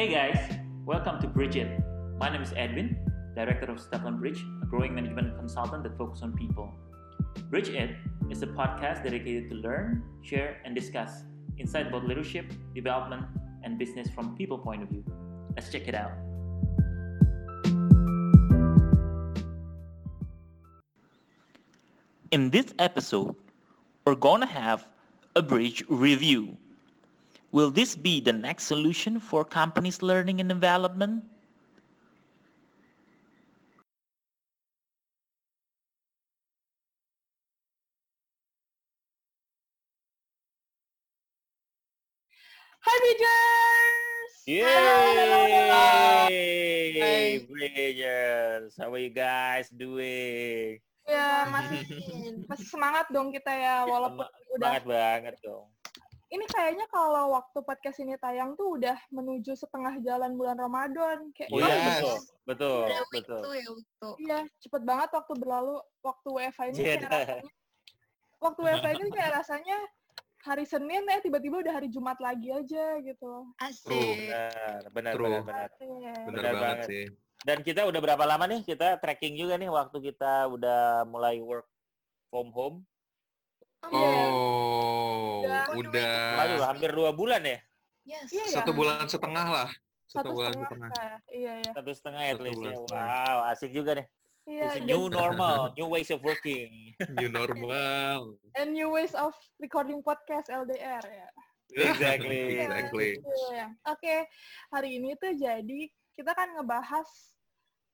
Hey guys, welcome to Bridge It. My name is Edwin, Director of Stefan Bridge, a growing management consultant that focuses on people. Bridge It is a podcast dedicated to learn, share, and discuss insight about leadership, development, and business from people point of view. Let's check it out. In this episode, we're gonna have a bridge review. Will this be the next solution for companies' learning and development? Hai Bridgers! Yay! Bridgers, how are you guys doing? Ya masih masih semangat dong kita ya walaupun Sem- udah Semangat banget dong. Ini kayaknya kalau waktu podcast ini tayang tuh udah menuju setengah jalan bulan Ramadan kayak Oh iya, Yes. betul, betul, Udah betul. ya tuh. iya cepet banget waktu berlalu waktu WFA ini kayak Jeda. rasanya waktu WFA ini kayak rasanya hari Senin ya tiba-tiba udah hari Jumat lagi aja gitu. Asik. Benar, benar, True. benar, benar. Iya. Bener Benar banget banget. sih. Dan kita udah berapa lama nih kita tracking juga nih waktu kita udah mulai work from home. Iya. Oh, Udah. udah Aduh, hampir dua bulan ya. Yes. Iya ya. satu bulan setengah lah. Satu bulan setengah. Iya ya. Satu setengah at Satu least bulan ya. setengah. Wow, asik juga nih. Iya. It's a dan- new normal, new ways of working. New normal. and new ways of recording podcast LDR ya. Exactly. exactly. Iya. Oke, hari ini tuh jadi kita kan ngebahas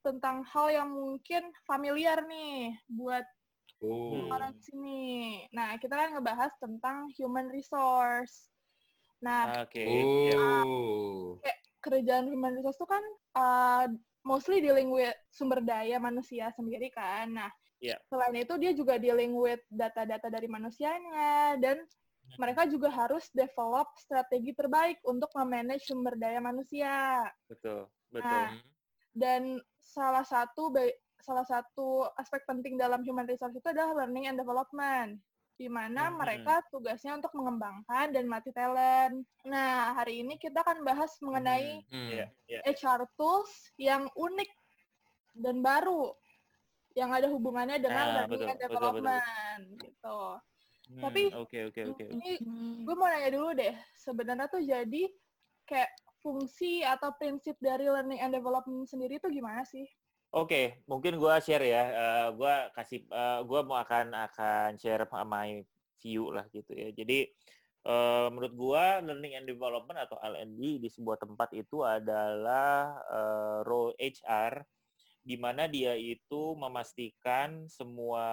tentang hal yang mungkin familiar nih buat Oh. Hmm. orang sini. Nah, kita kan ngebahas tentang human resource. Nah, Oke. Oh. kerjaan human resource tuh kan uh, mostly dealing with sumber daya manusia sendiri kan. Nah, Iya. selain itu dia juga dealing with data-data dari manusianya dan mereka juga harus develop strategi terbaik untuk memanage sumber daya manusia. Betul, betul. Nah, dan salah satu salah satu aspek penting dalam human resource itu adalah learning and development di mana Mhm. mereka tugasnya untuk mengembangkan dan melatih talent. Nah, hari ini kita akan bahas mengenai Hmm. Iya, iya. HR tools yang unik dan baru yang ada hubungannya dengan Ah, learning betul, and betul, betul. development gitu. Hmm, Tapi- oke, oke, oke. oke. Ini Hmm. gue mau nanya dulu deh, sebenarnya tuh jadi kayak fungsi atau prinsip dari learning and development sendiri tuh gimana sih? Oke, mungkin gua share ya. Eh, gua kasih, eh, gua mau akan akan share my view lah gitu ya. Jadi eh, menurut gua learning and development atau L&D di sebuah tempat itu adalah eh, role HR di mana dia itu memastikan semua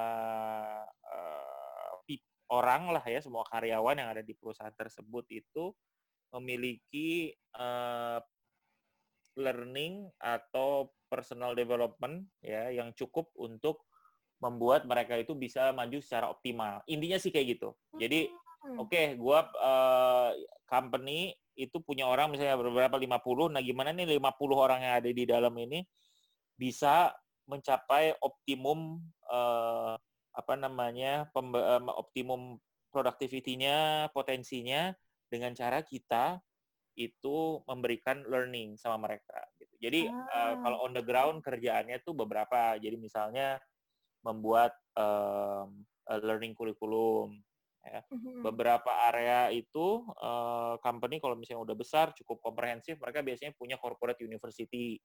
pip- orang lah ya, semua karyawan yang ada di perusahaan tersebut itu memiliki eh, learning atau personal development ya yang cukup untuk membuat mereka itu bisa maju secara optimal. Intinya sih kayak gitu. Jadi Hmm. oke, gua eh, company itu punya orang misalnya beberapa 50. Nah, gimana nih 50 orang yang ada di dalam ini bisa mencapai optimum eh, apa namanya? em, optimum productivity-nya, potensinya dengan cara kita itu memberikan learning sama mereka. Jadi Ah. kalau on the ground kerjaannya tuh beberapa. Jadi misalnya membuat em, eh, learning kurikulum. Mhm. Beberapa area itu eh, company kalau misalnya udah besar cukup komprehensif, mereka biasanya punya corporate university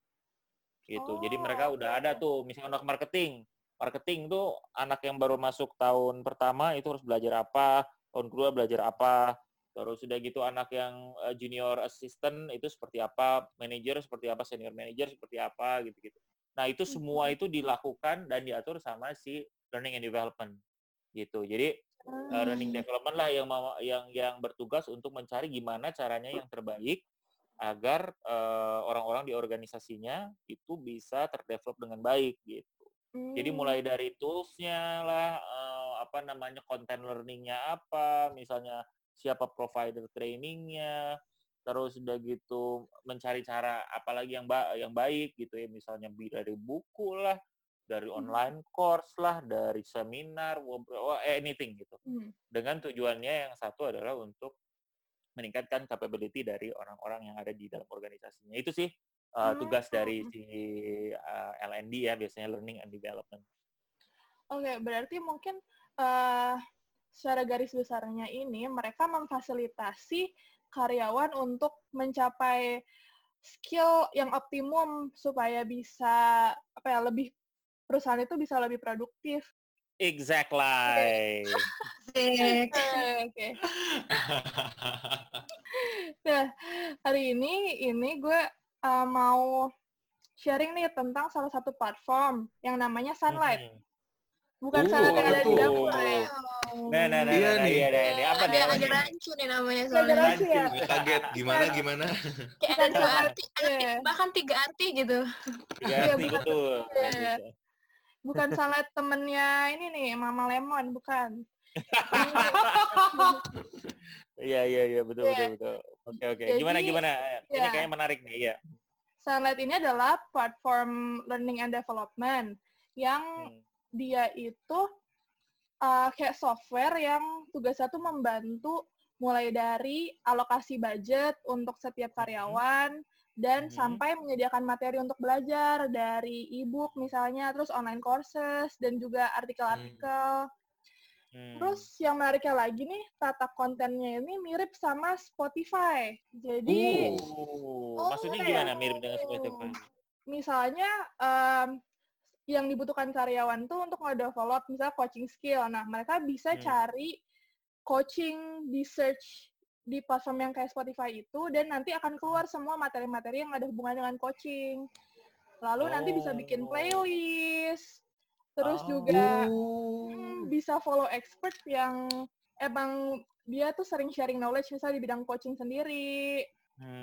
gitu. Jadi mereka Oh, udah ada tuh misalnya anak marketing. Marketing tuh anak yang baru masuk tahun pertama itu harus belajar apa, tahun kedua belajar apa, terus udah gitu anak yang eh, junior assistant itu seperti apa, manager seperti apa, senior manager seperti apa gitu-gitu. Nah, itu semua Mhm. itu dilakukan dan diatur sama si learning and development gitu. Jadi uh, learning Hmm. development lah yang yang yang bertugas untuk mencari gimana caranya yang terbaik agar uh, orang-orang di organisasinya itu bisa terdevelop dengan baik gitu. Jadi Hmm. mulai dari toolsnya lah, uh, apa namanya konten learningnya apa, misalnya siapa provider trainingnya, terus udah gitu mencari cara apalagi yang ba yang baik gitu ya, misalnya dari buku lah, dari Hmm. online course lah, dari seminar, oh, anything gitu Hmm. dengan tujuannya yang satu adalah untuk meningkatkan capability dari orang-orang yang ada di dalam organisasinya. Itu sih uh, tugas dari si uh, LND ya, biasanya Learning and Development. Oke, berarti mungkin eh secara garis besarnya ini mereka memfasilitasi karyawan untuk mencapai skill yang optimum supaya bisa apa ya lebih perusahaan itu bisa lebih produktif. Exactly. Oke, Oke. Nah, hari ini ini gue eh, mau sharing nih tentang salah satu platform yang namanya Sunlight. Mhm. Bukan Oh, Sunlight yang ada di dapur ya. Nah, nah, nah, Iya nah, nah, nih. iya, nah, ini apa ada nih? ada rancu nih namanya Ada soalnya. rancu ya? Gue kaget gimana gimana. Kayak ada dua arti, ada Iya. bahkan tiga arti gitu. Tiga Iya, arti, bukan. betul. Iya. Bukan Sunlight temennya ini nih, Mama Lemon, bukan. Iya, iya, iya, betul, betul, betul. Oke, oke. Gimana, gimana? Ini ya. kayaknya menarik nih, ya. Sunlight ini adalah platform learning and development yang Hmm. Dia itu uh, kayak software yang tugasnya tuh membantu mulai dari alokasi budget untuk setiap karyawan dan Mhm. sampai menyediakan materi untuk belajar dari e-book misalnya, terus online courses dan juga artikel-artikel. Hmm. Terus yang menariknya lagi nih, tata kontennya ini mirip sama Spotify. Jadi Oh, Oh, maksudnya ya? gimana mirip dengan Spotify? misalnya em, yang dibutuhkan karyawan tuh untuk nge-develop misalnya coaching skill. Nah, mereka bisa Hmm. cari coaching di search di platform yang kayak Spotify itu dan nanti akan keluar semua materi-materi yang ada hubungan dengan coaching. Lalu nanti bisa bikin Oh. playlist. Terus Oh. juga hmm, bisa follow expert yang emang dia tuh sering sharing knowledge misalnya di bidang coaching sendiri.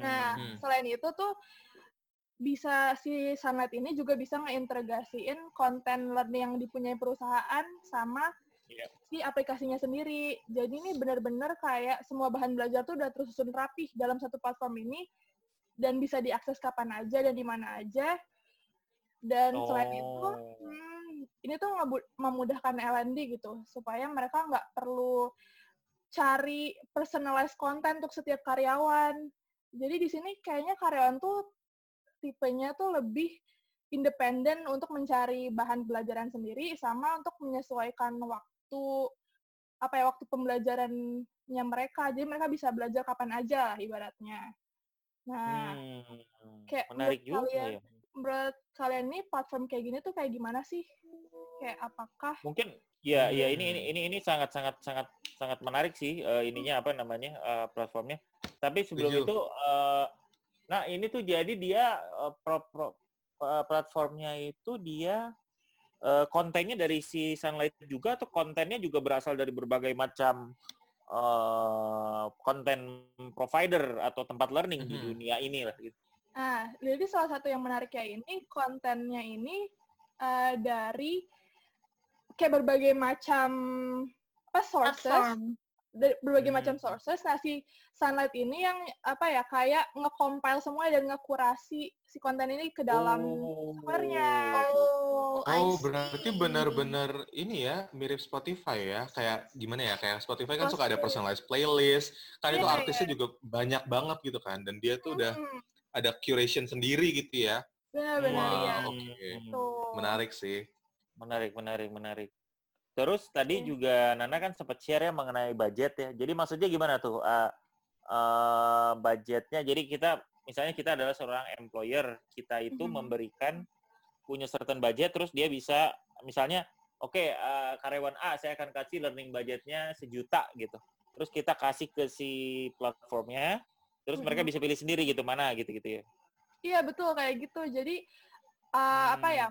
Nah, Hmm. selain itu tuh bisa si Sunlight ini juga bisa ngeintegrasiin konten learning yang dipunyai perusahaan sama Iya. si aplikasinya sendiri. Jadi ini benar-benar kayak semua bahan belajar tuh udah tersusun rapih dalam satu platform ini dan bisa diakses kapan aja dan di mana aja. Dan selain itu, Oh. hmm, ini tuh memudahkan L&D gitu supaya mereka nggak perlu cari personalized content untuk setiap karyawan. Jadi di sini kayaknya karyawan tuh tipenya tuh lebih independen untuk mencari bahan pembelajaran sendiri sama untuk menyesuaikan waktu apa ya waktu pembelajarannya mereka. Jadi mereka bisa belajar kapan aja lah ibaratnya. Nah, Hmm, kayak menarik menurut juga kalian- ya. menurut kalian nih platform kayak gini tuh kayak gimana sih? Kayak apakah Mungkin ya ya ini Hmm. ini ini ini sangat sangat sangat sangat menarik sih eh, ininya apa namanya eh, platformnya. Tapi sebelum Setuju. itu eh, nah ini tuh jadi dia eh, pro- pro- eh, platformnya itu dia eh, kontennya dari si Sunlight juga atau kontennya juga berasal dari berbagai macam eh, konten provider atau tempat learning di Mhm. dunia ini lah gitu. Nah, jadi salah satu yang menariknya ini kontennya ini eh, dari kayak berbagai macam apa sources, Platform. Dari berbagai Hmm. macam sources. Nah, si Sunlight ini yang apa ya kayak nge-compile semua dan nge-kurasi si konten ini ke dalam softwarenya. Oh, I Oh, berarti benar-benar ini ya, mirip Spotify ya. Kayak gimana ya? Kayak Spotify kan suka ada personalized playlist. Kan itu Iya, artisnya juga banyak banget gitu kan. Dan dia tuh udah Hmm, ada curation sendiri gitu ya. benar-benar Wow, ya. oke. Tuh. Menarik sih. Menarik, menarik, menarik. Terus tadi Hmm. juga Nana kan sempat share ya mengenai budget ya. Jadi maksudnya gimana tuh uh, uh, budgetnya? Jadi kita misalnya kita adalah seorang employer, kita itu Mhm. memberikan punya certain budget, terus dia bisa misalnya, oke uh, karyawan A saya akan kasih learning budgetnya sejuta gitu. Terus kita kasih ke si platformnya, terus mereka Mhm. bisa pilih sendiri gitu mana gitu-gitu ya. Iya betul kayak gitu. Jadi uh, apa Hmm. ya?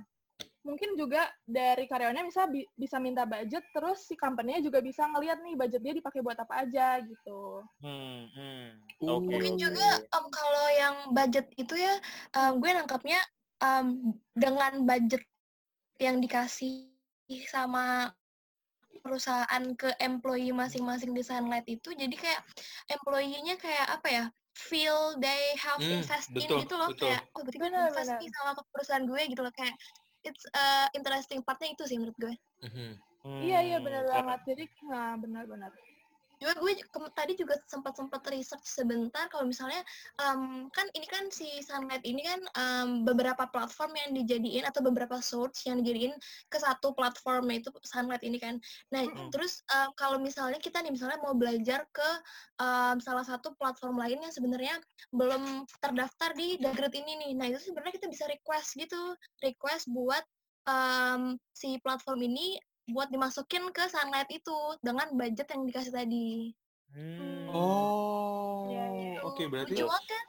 Mungkin juga dari karyawannya bisa bi- bisa minta budget, terus si company-nya juga bisa ngelihat nih budget dia dipakai buat apa aja gitu. Hmm, hmm. Uh. Oke. Mungkin juga em, kalau yang budget itu ya, em, gue nangkapnya em, dengan budget yang dikasih sama perusahaan ke employee masing-masing di Sunlight itu, jadi kayak employee-nya kayak apa ya, feel they have Hmm, invest betul, in gitu loh, betul. kayak oh berarti gue invest sama perusahaan gue gitu loh, kayak it's uh, interesting partnya itu sih menurut gue. Mhm. Iya iya Hmm, benar karena- banget. Jadi nah benar-benar. Juga gue tadi juga sempat sempat research sebentar kalau misalnya em, kan ini kan si Sunlight ini kan em, beberapa platform yang dijadiin atau beberapa source yang dijadiin ke satu platform yaitu Sunlight ini kan. Nah Mm. terus em, kalau misalnya kita nih misalnya mau belajar ke em, salah satu platform lain yang sebenarnya belum terdaftar di Dagret ini nih. Nah itu sebenarnya kita bisa request gitu, request buat em, si platform ini buat dimasukin ke Sunlight itu dengan budget yang dikasih tadi. Hmm. Oh, Iya, iya. oke berarti Lucu banget kan?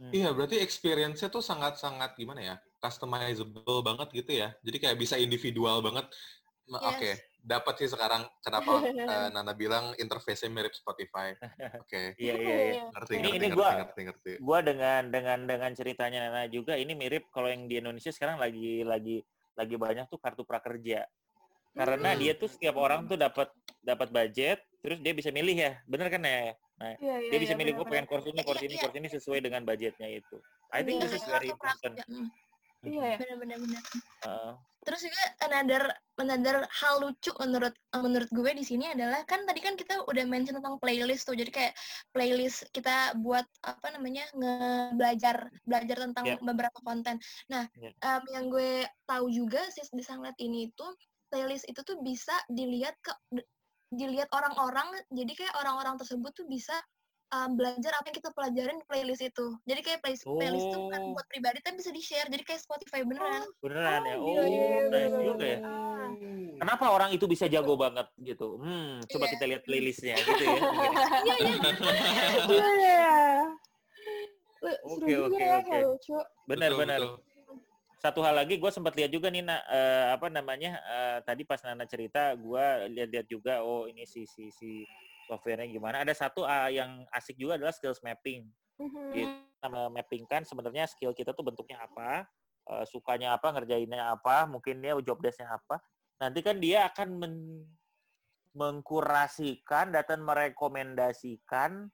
Hmm. iya berarti experience-nya tuh sangat-sangat gimana ya? Customizable banget gitu ya. Jadi kayak bisa individual banget. Yes. Oke, dapat sih sekarang kenapa eh, Nana bilang interface-nya mirip Spotify. Oke, Iya iya iya. ngerti, Ini- ngerti, ini ngerti, gua- ngerti, ngerti. Gua dengan dengan dengan ceritanya Nana juga ini mirip kalau yang di Indonesia sekarang lagi lagi lagi banyak tuh kartu prakerja. Karena Hmm. dia tuh setiap orang tuh dapat dapat budget, terus dia bisa milih ya, bener kan ya? Nah, Iya, iya, dia bisa iya, milih gue benar-benar. pengen course ini, course ini, Iya, course ini sesuai dengan budgetnya itu. I think Iya, this is iya. very important. mm, Iya ya. Bener-bener. bener. Heeh. Terus juga another another hal lucu menurut menurut gue di sini adalah kan tadi kan kita udah mention tentang playlist tuh. Jadi kayak playlist kita buat apa namanya ngebelajar belajar tentang Yeah. beberapa konten. Nah, Yeah. em, yang gue tahu juga sih di Sanglet ini itu playlist itu tuh bisa dilihat ke dilihat orang-orang. Jadi kayak orang-orang tersebut tuh bisa em, belajar apa yang kita pelajarin di playlist itu. Jadi kayak playlist, playlist itu bukan Oh. buat pribadi tapi bisa di-share. Jadi kayak Spotify beneran. Beneran ya? Oh, Oh, iya, iya, iya, nice juga ya. Ah. Kenapa orang itu bisa jago banget gitu? Hmm, coba Iya. kita lihat playlistnya gitu ya. Iya, iya. Iya iya. Oke, oke, ya, oke. Benar, Betul, benar. Satu hal lagi, gue sempat lihat juga nih, nak, eh, apa namanya? eh, tadi pas Nana cerita, gue lihat-lihat juga, oh ini si si si softwarenya gimana. Ada satu ah, yang asik juga adalah skills mapping. Mhm. Gitu. Mapping kan sebenarnya skill kita tuh bentuknya apa, eh, sukanya apa, ngerjainnya apa, mungkin dia job desk-nya apa. Nanti kan dia akan men- mengkurasikan dan merekomendasikan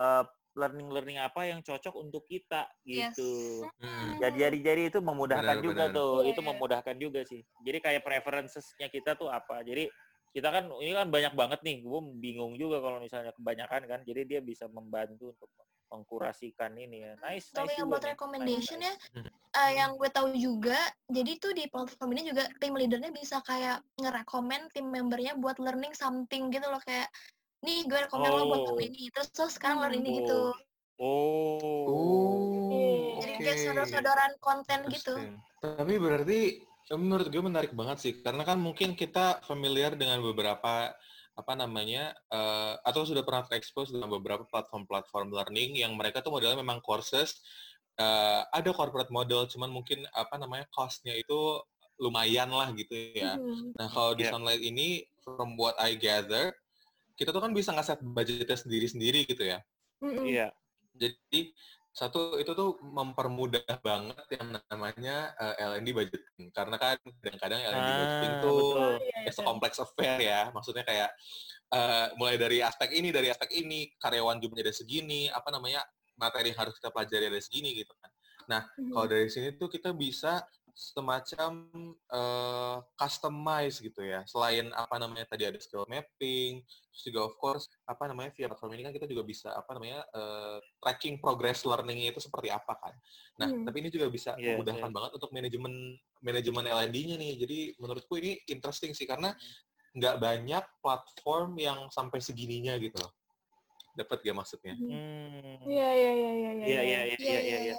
eh, learning-learning apa yang cocok untuk kita Yes. gitu. Hmm. Jadi itu memudahkan Benar, juga benar. tuh, Iya, itu iya. memudahkan juga sih. Jadi kayak preferences-nya kita tuh apa. Jadi kita kan ini kan banyak banget nih, gue bingung juga kalau misalnya kebanyakan kan. Jadi dia bisa membantu untuk mengkurasikan ini ya. Nice, Kalau nice yang buat. Nice, recommendation ya, nice. Hmm. eh, yang gue tahu juga, jadi tuh di platform ini juga tim leadernya bisa kayak ngerekomen tim membernya buat learning something gitu loh kayak nih gue rekomen lo buat Oh. ini, terus terus sekarang learn ini Oh. gitu. Oh. Oh, Jadi oke. kayak saudara-saudaraan konten gitu. Tapi berarti eh, menurut gue menarik banget sih, karena kan mungkin kita familiar dengan beberapa apa namanya eh, atau sudah pernah terekspos dengan beberapa platform-platform learning yang mereka tuh modelnya memang courses eh, ada corporate model, cuman mungkin apa namanya cost-nya itu lumayan lah gitu ya. Mhm. Nah kalau di Yeah. Sunlight ini, from what I gather, kita tuh kan bisa ngeset budgetnya sendiri-sendiri gitu ya. Iya. Jadi satu itu tuh mempermudah banget yang namanya eh, L&D budgeting karena kan kadang-kadang L&D budgeting Ah, tuh betul. Oh, iya, it's a iya. complex affair ya maksudnya kayak eh, mulai dari aspek ini dari aspek ini karyawan jumlahnya ada segini apa namanya materi yang harus kita pelajari ada segini gitu kan nah Mhm. kalau dari sini tuh kita bisa semacam eh, customize gitu ya. Selain apa namanya tadi ada skill mapping, terus juga of course apa namanya via platform ini kan kita juga bisa apa namanya eh, tracking progress learningnya itu seperti apa kan. Nah, Hmm. tapi ini juga bisa Iya, memudahkan iya. banget untuk manajemen manajemen L&D-nya nih. Jadi menurutku ini interesting sih karena nggak banyak platform yang sampai segininya gitu loh. Dapat gak maksudnya? Mhm. Hmm. Iya iya iya iya Iya, iya, iya, Iya,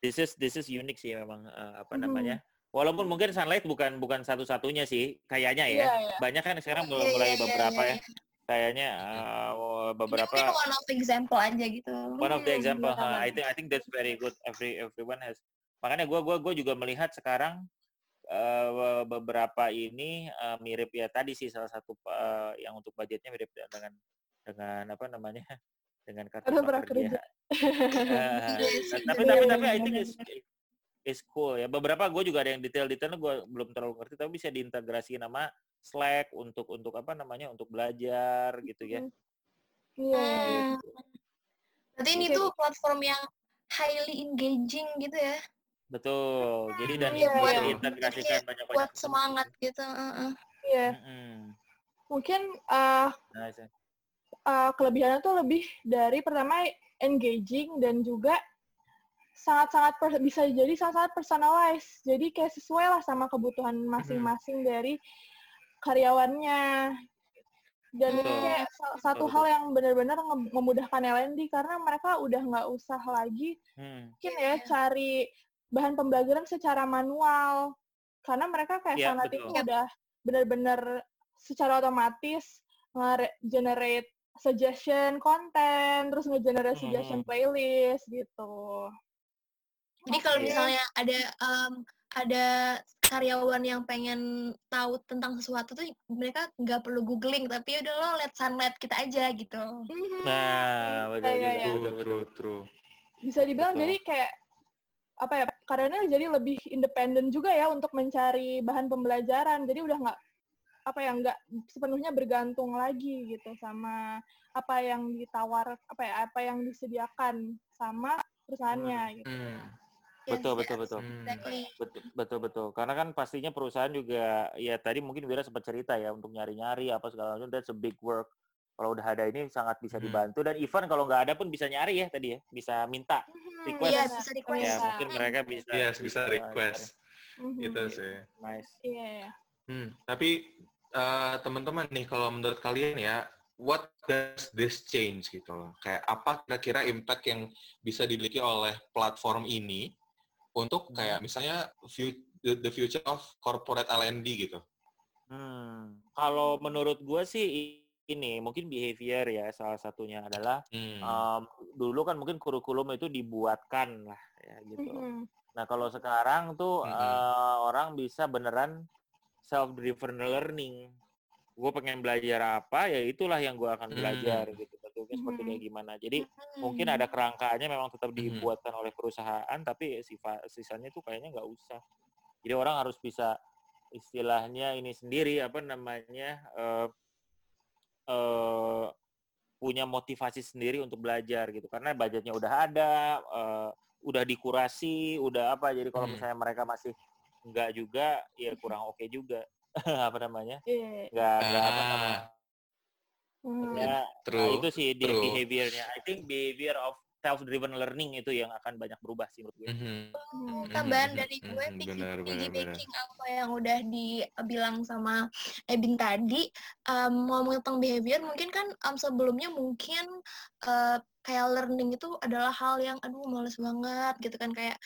This is this is unique sih memang eh, apa Mhm. namanya. Walaupun mungkin Sunlight bukan bukan satu-satunya sih, kayaknya ya. Iya iya. Banyak kan sekarang Iya, mulai, iya, mulai iya, beberapa iya, ya. Kayaknya Ini beberapa mungkin one of example aja gitu. one of the Hmm, example. benar, huh, I think I think that's very good. Every everyone has. Makanya gua gua gua juga melihat sekarang eh, beberapa ini eh, mirip ya tadi sih salah satu eh, yang untuk budgetnya mirip dengan dengan apa namanya dengan kartu Kartu prakerja. Iya sih. tapi Iya, tapi iya, tapi I benar, think is is cool ya. Beberapa gue juga ada yang detail-detailnya gue belum terlalu ngerti tapi bisa diintegrasi nama Slack untuk untuk apa namanya untuk belajar gitu ya. Iya. Hmm. Berarti ini Oke. tuh platform yang highly engaging gitu ya. Betul. Jadi dan Iya, bisa iya. diintegrasikan banyak-banyak. Buat semangat gitu. heeh. Iya. Mm-mm. Mungkin uh, Nice. Uh, kelebihannya tuh lebih dari pertama engaging dan juga sangat-sangat per- bisa jadi sangat-sangat personalized. Jadi kayak sesuai lah sama kebutuhan masing-masing dari karyawannya. Dan Betul. kayak sa- satu hal yang benar-benar nge- memudahkan L&D karena mereka udah nggak usah lagi Hmm. mungkin ya iya. cari bahan pembelajaran secara manual. Karena mereka kayak Iya, sangat itu udah benar-benar secara otomatis nge-generate suggestion konten, terus nge-generate Hmm, suggestion hmm. playlist gitu. Jadi kalau Oke. misalnya ada em, ada karyawan yang pengen tahu tentang sesuatu tuh mereka nggak perlu googling tapi udah lo lihat sunlight kita aja gitu. Mhm. Nah, betul juga. iya. True, true. Bisa dibilang Betul. jadi kayak apa ya karyanya jadi lebih independen juga ya untuk mencari bahan pembelajaran. Jadi udah nggak apa ya nggak sepenuhnya bergantung lagi gitu sama apa yang ditawar apa ya apa yang disediakan sama perusahaannya gitu. Hmm. Yes, Betul, betul, yes, betul. Hmm. Betul, betul, betul. Karena kan pastinya perusahaan juga, ya tadi mungkin Wira sempat cerita ya, untuk nyari-nyari apa segala macam, that's a big work. Kalau udah ada ini sangat bisa Hmm. dibantu. Dan even kalau nggak ada pun bisa nyari ya tadi ya, bisa minta. Mhm, Request. Iya, bisa request. Ya Bisa. mungkin mereka bisa. Yes, bisa uh, request. Mhm. Gitu sih. Nice. Iya, iya. Hmm, tapi eh, teman-teman nih kalau menurut kalian ya, what does this change gitu loh? Kayak apa kira-kira impact yang bisa dimiliki oleh platform ini untuk kayak misalnya fu- the, the future of corporate L&D gitu? Hmm. Kalau menurut gua sih ini mungkin behavior ya salah satunya adalah Hmm. um, dulu kan mungkin kurikulum itu dibuatkan lah ya gitu. Mhm. Nah kalau sekarang tuh Mhm. eh, orang bisa beneran self driven learning. Gue pengen belajar apa ya itulah yang gue akan Hmm. belajar gitu. Bentuknya seperti Mhm. kayak gimana. Jadi Hmm. mungkin ada kerangkanya memang tetap Mhm. dibuatkan oleh perusahaan tapi sifa, sisanya tuh kayaknya nggak usah. Jadi orang harus bisa istilahnya ini sendiri apa namanya eh eh, punya motivasi sendiri untuk belajar gitu karena budgetnya udah ada eh, udah dikurasi udah apa jadi kalau Hmm. misalnya mereka masih enggak juga ya kurang oke juga apa namanya Iya. nggak nggak apa Ah. namanya Mhm. ya nah, itu sih di true. behaviornya I think behavior of self driven learning itu yang akan banyak berubah sih menurut gue Mhm. Mhm. tambahan Mhm, dari mhm, gue mhm, piggy- benar, benar, benar. piggybacking apa yang udah dibilang sama Ebin tadi um, ngomong tentang behavior mungkin kan um, sebelumnya mungkin uh, kayak learning itu adalah hal yang aduh males banget gitu kan kayak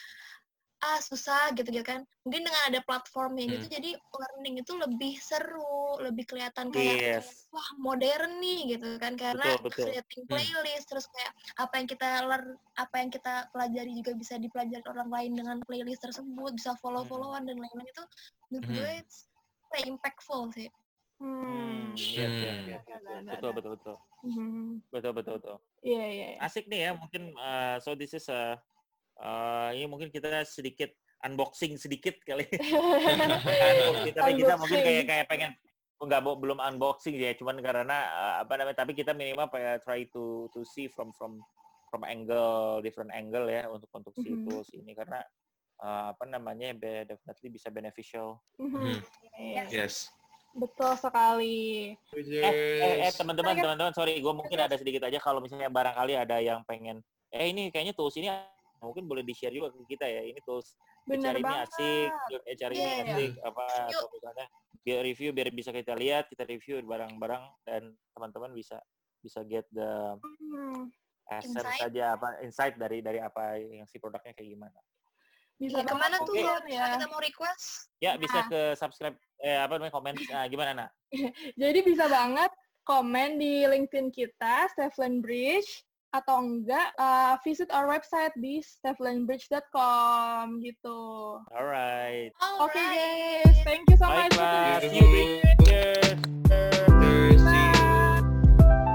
ah susah gitu gitu kan mungkin dengan ada platformnya gitu Hmm. jadi learning itu lebih seru lebih kelihatan kayak yes wah modern nih gitu kan karena betul betul creating Hmm. playlist terus kayak apa yang kita learn apa yang kita pelajari juga bisa dipelajari orang lain dengan playlist tersebut bisa follow followan dan lain-lain itu menurut Hmm. gue it's very impactful sih hmm, Hmm. Hmm. betul betul betul betul betul betul Iya, iya. iya. asik nih ya mungkin uh, so this is a uh, ini mungkin kita sedikit unboxing sedikit kali kita kita mungkin kayak kayak pengen nggak bo- belum unboxing ya cuman karena uh, apa namanya tapi kita minimal kayak try to to see from from from angle different angle ya untuk untuk si Mhm. tools ini karena uh, apa namanya be- definitely bisa beneficial Mhm. Mhm. Iya, Yes. Betul sekali. eh eh, eh Yes. teman-teman teman-teman sorry gue mungkin ada sedikit aja kalau misalnya barangkali ada yang pengen eh ini kayaknya tools ini mungkin boleh di share juga ke kita ya ini tools Bener cari ini asik, eh, cari ini Iya, iya. asik, apa atau misalnya biar review biar bisa kita lihat, kita review barang-barang dan teman-teman bisa bisa get the Hmm. Insight. saja apa insight dari dari apa yang si produknya kayak gimana. Bisa Iya, ke mana tuh kalau ya. kita mau request Ya bisa Nah. ke subscribe eh apa namanya komen nah, gimana nak? Jadi bisa banget komen di LinkedIn kita, Stefan Bridge, atau enggak uh, visit our website di steflanbridge.com gitu. Alright. Oke Alright. guys, thank you so much. Baiklah, for see you Bridgers. Cheers.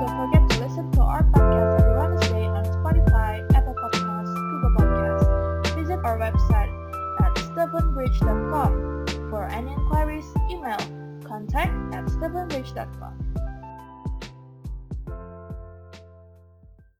Don't forget to listen to our podcast every Wednesday on Spotify, Apple Podcasts, Google Podcasts. Visit our website at stephenbridge.com. For any inquiries, email contact at stephenbridge.com.